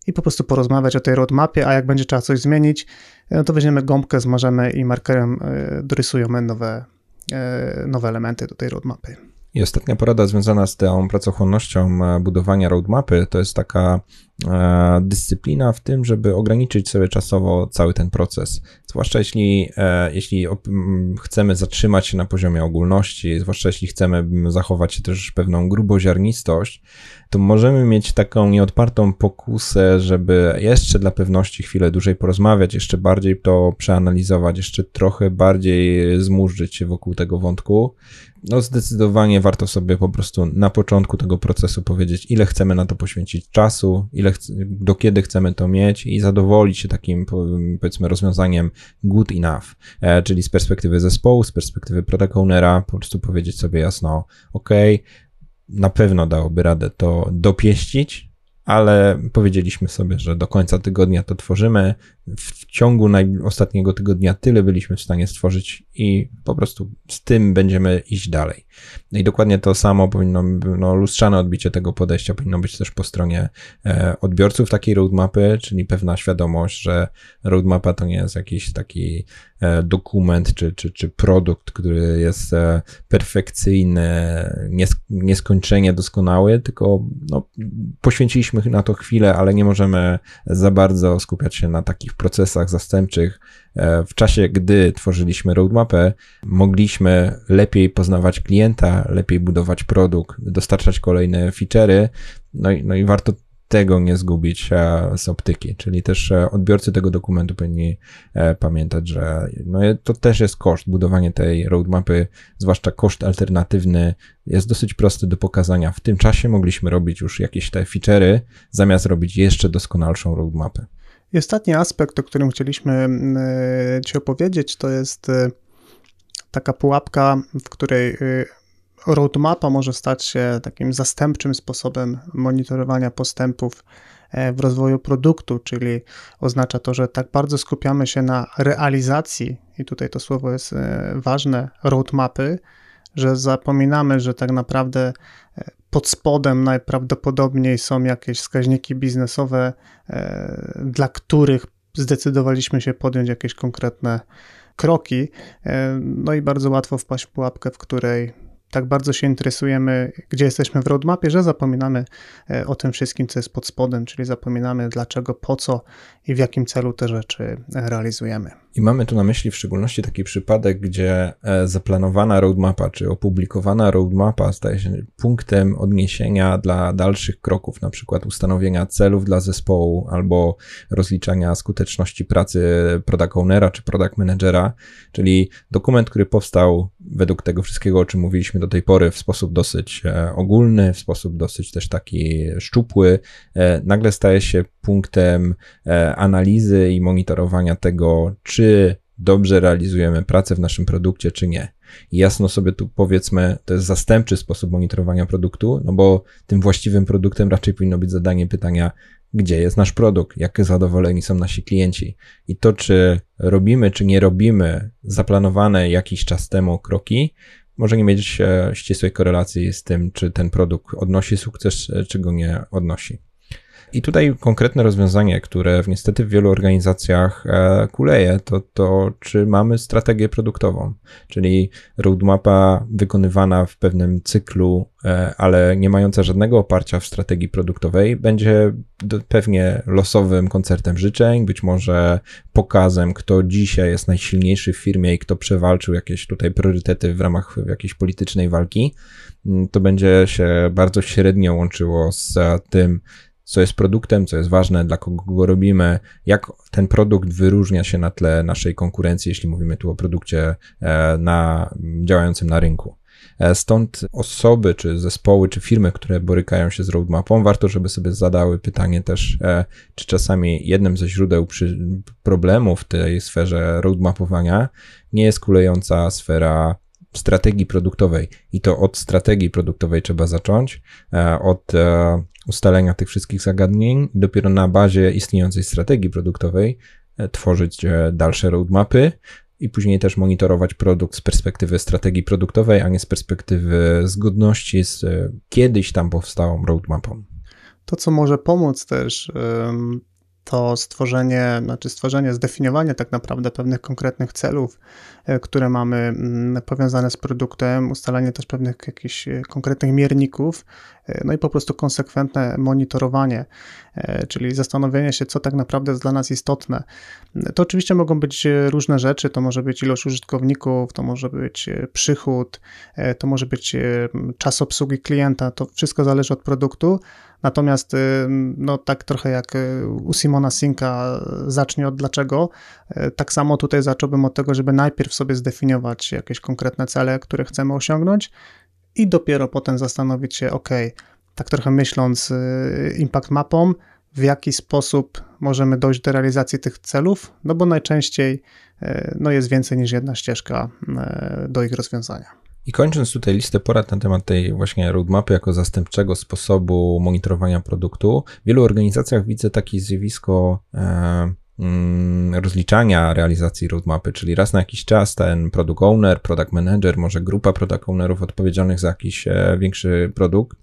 [SPEAKER 2] i po prostu porozmawiać o tej roadmapie, a jak będzie trzeba coś zmienić, e, no to weźmiemy gąbkę, zmarzemy i markerem e, dorysujemy nowe, nowe elementy do tej roadmapy.
[SPEAKER 1] I ostatnia porada związana z tą pracochłonnością budowania roadmapy to jest taka E, dyscyplina w tym, żeby ograniczyć sobie czasowo cały ten proces. Zwłaszcza jeśli, e, jeśli chcemy zatrzymać się na poziomie ogólności, zwłaszcza jeśli chcemy zachować też pewną gruboziarnistość, to możemy mieć taką nieodpartą pokusę, żeby jeszcze dla pewności chwilę dłużej porozmawiać, jeszcze bardziej to przeanalizować, jeszcze trochę bardziej zmurzyć się wokół tego wątku no zdecydowanie warto sobie po prostu na początku tego procesu powiedzieć, ile chcemy na to poświęcić czasu, ile do kiedy chcemy to mieć i zadowolić się takim, powiedzmy, rozwiązaniem good enough, e, czyli z perspektywy zespołu, z perspektywy product ownera, po prostu powiedzieć sobie jasno, ok, na pewno dałoby radę to dopieścić, ale powiedzieliśmy sobie, że do końca tygodnia to tworzymy. W ciągu ostatniego tygodnia tyle byliśmy w stanie stworzyć i po prostu z tym będziemy iść dalej. No i dokładnie to samo powinno, no, lustrzane odbicie tego podejścia powinno być też po stronie e, odbiorców takiej roadmapy, czyli pewna świadomość, że roadmapa to nie jest jakiś taki e, dokument czy, czy, czy produkt, który jest e, perfekcyjny, nies nieskończenie doskonały, tylko no, poświęciliśmy na to chwilę, ale nie możemy za bardzo skupiać się na takich procesach zastępczych, E, w czasie, gdy tworzyliśmy roadmapę, mogliśmy lepiej poznawać klienta, lepiej budować produkt, dostarczać kolejne feature'y, no i, no i warto tego nie zgubić e, z optyki, czyli też e, odbiorcy tego dokumentu powinni pamiętać, że no to też jest koszt. Budowanie tej roadmapy, zwłaszcza koszt alternatywny, jest dosyć prosty do pokazania. W tym czasie mogliśmy robić już jakieś te feature'y, zamiast robić jeszcze doskonalszą roadmapę.
[SPEAKER 2] I ostatni aspekt, o którym chcieliśmy mm, e, Ci opowiedzieć, to jest e, taka pułapka, w której e, roadmapa może stać się takim zastępczym sposobem monitorowania postępów w rozwoju produktu, czyli oznacza to, że tak bardzo skupiamy się na realizacji, i tutaj to słowo jest ważne, roadmapy, że zapominamy, że tak naprawdę pod spodem najprawdopodobniej są jakieś wskaźniki biznesowe, e, dla których zdecydowaliśmy się podjąć jakieś konkretne kroki. E, no i bardzo łatwo wpaść w pułapkę, w której tak bardzo się interesujemy, gdzie jesteśmy w roadmapie, że zapominamy e, o tym wszystkim, co jest pod spodem, czyli zapominamy dlaczego, po co i w jakim celu te rzeczy realizujemy.
[SPEAKER 1] I mamy tu na myśli w szczególności taki przypadek, gdzie e, zaplanowana roadmapa, czy opublikowana roadmapa staje się punktem odniesienia dla dalszych kroków, na przykład ustanowienia celów dla zespołu albo rozliczania skuteczności pracy product ownera czy product managera, czyli dokument, który powstał według tego wszystkiego, o czym mówiliśmy do tej pory, w sposób dosyć e, ogólny, w sposób dosyć też taki szczupły, e, nagle staje się punktem analizy i monitorowania tego, czy dobrze realizujemy pracę w naszym produkcie, czy nie. I jasno sobie tu powiedzmy, to jest zastępczy sposób monitorowania produktu, no bo tym właściwym produktem raczej powinno być zadanie pytania, gdzie jest nasz produkt, jak zadowoleni są nasi klienci. I to, czy robimy, czy nie robimy zaplanowane jakiś czas temu kroki, może nie mieć e, ścisłej korelacji z tym, czy ten produkt odnosi sukces, e, czy go nie odnosi. I tutaj konkretne rozwiązanie, które niestety w wielu organizacjach e, kuleje, to to, czy mamy strategię produktową, czyli roadmapa wykonywana w pewnym cyklu, e, ale nie mająca żadnego oparcia w strategii produktowej, będzie pewnie losowym koncertem życzeń, być może pokazem, kto dzisiaj jest najsilniejszy w firmie i kto przewalczył jakieś tutaj priorytety w ramach jakiejś politycznej walki. Mm, to będzie się bardzo średnio łączyło z tym, co jest produktem, co jest ważne, dla kogo go robimy, jak ten produkt wyróżnia się na tle naszej konkurencji, jeśli mówimy tu o produkcie e, na, działającym na rynku. E, stąd osoby, czy zespoły, czy firmy, które borykają się z roadmapą, warto, żeby sobie zadały pytanie też, e, czy czasami jednym ze źródeł problemów w tej sferze roadmapowania nie jest kulejąca sfera strategii produktowej. I to od strategii produktowej trzeba zacząć, od ustalenia tych wszystkich zagadnień, dopiero na bazie istniejącej strategii produktowej e, tworzyć e, dalsze roadmapy i później też monitorować produkt z perspektywy strategii produktowej, a nie z perspektywy zgodności z e, kiedyś tam powstałą roadmapą.
[SPEAKER 2] To, co może pomóc też to stworzenie, znaczy stworzenie, zdefiniowanie tak naprawdę pewnych konkretnych celów, e, które mamy mm, powiązane z produktem, ustalanie też pewnych jakichś e, konkretnych mierników, no i po prostu konsekwentne monitorowanie, czyli zastanowienie się, co tak naprawdę jest dla nas istotne. To oczywiście mogą być różne rzeczy, to może być ilość użytkowników, to może być przychód, to może być czas obsługi klienta, to wszystko zależy od produktu. Natomiast no tak trochę jak u Simona Sinka zacznie od dlaczego, tak samo tutaj zacząłbym od tego, żeby najpierw sobie zdefiniować jakieś konkretne cele, które chcemy osiągnąć i dopiero potem zastanowić się, ok, tak trochę myśląc y, impact mapą, w jaki sposób możemy dojść do realizacji tych celów, no bo najczęściej y, no jest więcej niż jedna ścieżka y, do ich rozwiązania.
[SPEAKER 1] I kończąc tutaj listę porad na temat tej właśnie roadmapy jako zastępczego sposobu monitorowania produktu, w wielu organizacjach widzę takie zjawisko e, Mm, rozliczania realizacji roadmapy, czyli raz na jakiś czas ten product owner, product manager, może grupa product ownerów odpowiedzialnych za jakiś e, większy produkt,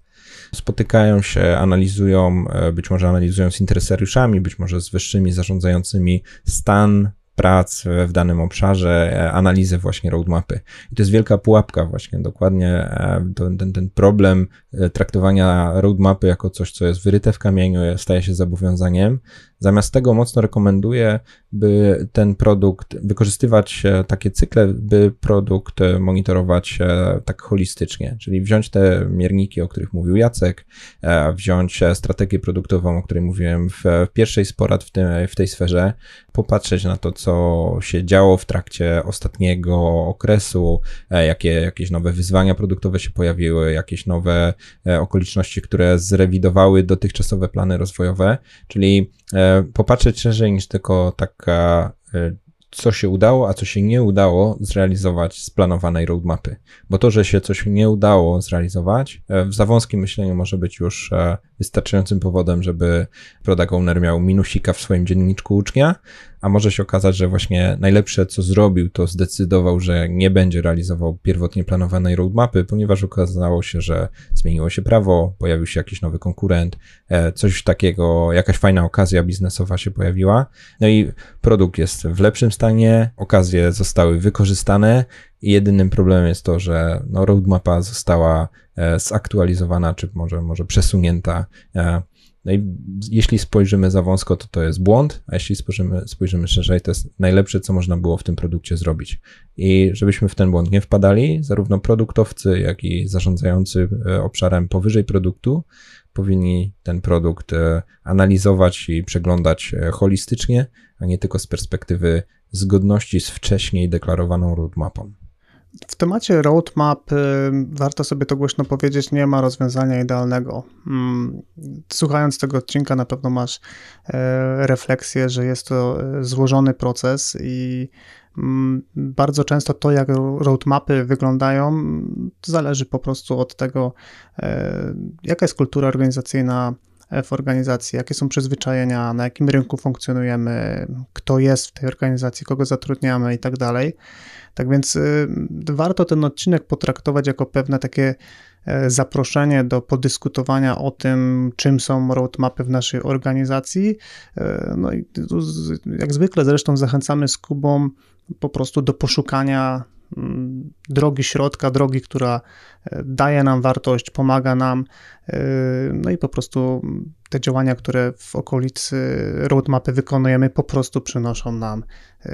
[SPEAKER 1] spotykają się, analizują, e, być może analizują z interesariuszami, być może z wyższymi zarządzającymi stan prac w danym obszarze, e, analizę właśnie roadmapy. I to jest wielka pułapka właśnie, dokładnie ten, ten problem traktowania roadmapy jako coś, co jest wyryte w kamieniu, staje się zobowiązaniem, Zamiast tego mocno rekomenduję, by ten produkt wykorzystywać takie cykle, by produkt monitorować tak holistycznie, czyli wziąć te mierniki, o których mówił Jacek, e, wziąć strategię produktową, o której mówiłem w, pierwszej z porad w, tym, w tej sferze, popatrzeć na to, co się działo w trakcie ostatniego okresu, e, jakie jakieś nowe wyzwania produktowe się pojawiły, jakieś nowe e, okoliczności, które zrewidowały dotychczasowe plany rozwojowe, czyli popatrzeć szerzej niż tylko taka e, co się udało, a co się nie udało zrealizować z planowanej roadmapy. Bo to, że się coś nie udało zrealizować, e, w za wąskim myśleniu może być już e, wystarczającym powodem, żeby product owner miał minusika w swoim dzienniczku ucznia, a może się okazać, że właśnie najlepsze, co zrobił, to zdecydował, że nie będzie realizował pierwotnie planowanej roadmapy, ponieważ okazało się, że zmieniło się prawo, pojawił się jakiś nowy konkurent, e, coś takiego, jakaś fajna okazja biznesowa się pojawiła, no i produkt jest w lepszym stanie, okazje zostały wykorzystane. I jedynym problemem jest to, że no, roadmapa została e, zaktualizowana, czy może, może przesunięta e, no i jeśli spojrzymy za wąsko, to to jest błąd, a jeśli spojrzymy, spojrzymy szerzej, to jest najlepsze, co można było w tym produkcie zrobić. I żebyśmy w ten błąd nie wpadali, zarówno produktowcy, jak i zarządzający e, obszarem powyżej produktu powinni ten produkt e, analizować i przeglądać e, holistycznie, a nie tylko z perspektywy zgodności z wcześniej deklarowaną roadmapą.
[SPEAKER 2] W temacie roadmap y, warto sobie to głośno powiedzieć, nie ma rozwiązania idealnego. Mm, słuchając tego odcinka, na pewno masz e, refleksję, że jest to e, złożony proces i mm, bardzo często to, jak roadmapy wyglądają, zależy po prostu od tego, e, jaka jest kultura organizacyjna w organizacji, jakie są przyzwyczajenia, na jakim rynku funkcjonujemy, kto jest w tej organizacji, kogo zatrudniamy i tak dalej. Tak więc y, warto ten odcinek potraktować jako pewne takie e, zaproszenie do podyskutowania o tym, czym są roadmapy w naszej organizacji. E, no i jak zwykle zresztą zachęcamy z Kubą po prostu do poszukania mm, drogi środka, drogi, która e, daje nam wartość, pomaga nam, no i po prostu te działania, które w okolicy roadmapy wykonujemy, po prostu przynoszą nam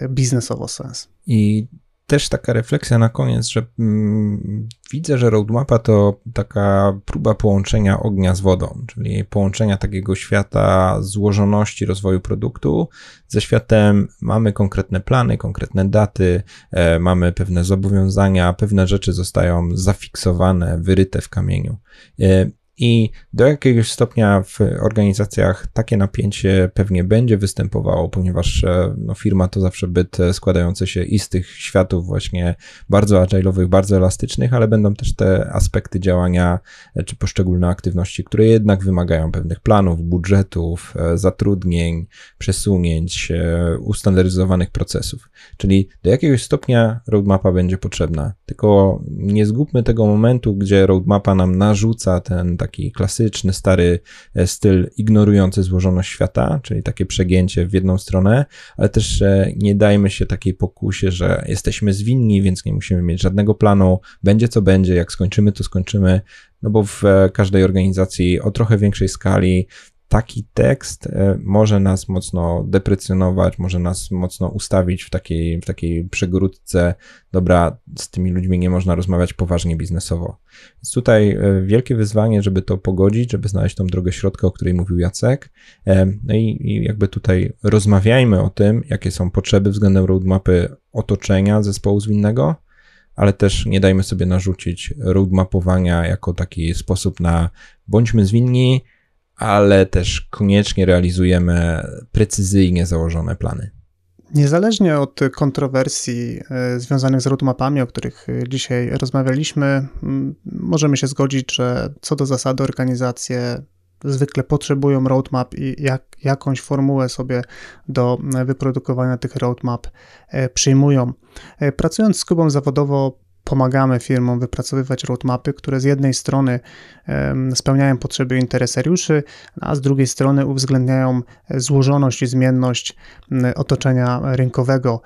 [SPEAKER 2] biznesowo sens.
[SPEAKER 1] I też taka refleksja na koniec, że mm, widzę, że roadmapa to taka próba połączenia ognia z wodą, czyli połączenia takiego świata złożoności rozwoju produktu ze światem mamy konkretne plany, konkretne daty, e, mamy pewne zobowiązania, pewne rzeczy zostają zafiksowane, wyryte w kamieniu. E, i do jakiegoś stopnia w organizacjach takie napięcie pewnie będzie występowało, ponieważ e, no, firma to zawsze byt składający się i z tych światów właśnie bardzo agile'owych, bardzo elastycznych, ale będą też te aspekty działania e, czy poszczególne aktywności, które jednak wymagają pewnych planów, budżetów, e, zatrudnień, przesunięć, ustandaryzowanych procesów. Czyli do jakiegoś stopnia roadmapa będzie potrzebna. Tylko nie zgubmy tego momentu, gdzie roadmapa nam narzuca ten taki taki klasyczny, stary e, styl ignorujący złożoność świata, czyli takie przegięcie w jedną stronę, ale też nie dajmy się takiej pokusie, że jesteśmy zwinni, więc nie musimy mieć żadnego planu, będzie co będzie, jak skończymy, to skończymy, no bo w każdej organizacji o trochę większej skali taki tekst e, może nas mocno deprecjonować, może nas mocno ustawić w takiej, w takiej przegródce, dobra, z tymi ludźmi nie można rozmawiać poważnie biznesowo. Więc tutaj e, wielkie wyzwanie, żeby to pogodzić, żeby znaleźć tą drogę środka, o której mówił Jacek. E, no i, i jakby tutaj rozmawiajmy o tym, jakie są potrzeby względem roadmapy otoczenia zespołu zwinnego, ale też nie dajmy sobie narzucić roadmapowania jako taki sposób na bądźmy zwinni, ale też koniecznie realizujemy precyzyjnie założone plany.
[SPEAKER 2] Niezależnie od kontrowersji e, związanych z roadmapami, o których e, dzisiaj rozmawialiśmy, możemy się zgodzić, że co do zasady organizacje zwykle potrzebują roadmap i jak, jakąś formułę sobie do e, wyprodukowania tych roadmap przyjmują. Pracując z Kubą zawodowo, pomagamy firmom wypracowywać roadmapy, które z jednej strony spełniają potrzeby interesariuszy, a z drugiej strony uwzględniają złożoność i zmienność otoczenia rynkowego.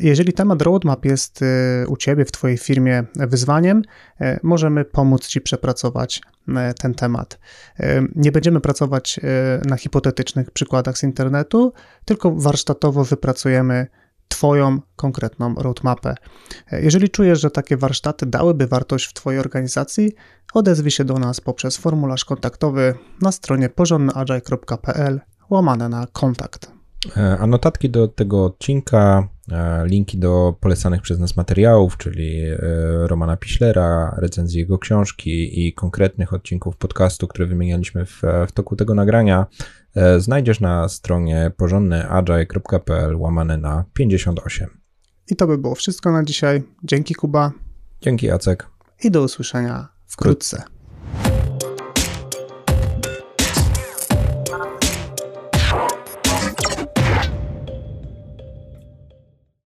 [SPEAKER 2] Jeżeli temat roadmap jest y, u Ciebie, w Twojej firmie wyzwaniem, e, możemy pomóc Ci przepracować ten temat. Nie będziemy pracować e, na hipotetycznych przykładach z internetu, tylko warsztatowo wypracujemy Twoją konkretną roadmapę. Jeżeli czujesz, że takie warsztaty dałyby wartość w Twojej organizacji, odezwij się do nas poprzez formularz kontaktowy na stronie porządnyagile.pl łamane na kontakt.
[SPEAKER 1] E, a notatki do tego odcinka, e, linki do polecanych przez nas materiałów, czyli e, Romana Piślera, recenzji jego książki i konkretnych odcinków podcastu, które wymienialiśmy w, w toku tego nagrania, znajdziesz na stronie porządnyagile.pl łamane na 58.
[SPEAKER 2] I to by było wszystko na dzisiaj. Dzięki Kuba.
[SPEAKER 1] Dzięki Jacek.
[SPEAKER 2] I do usłyszenia wkrótce.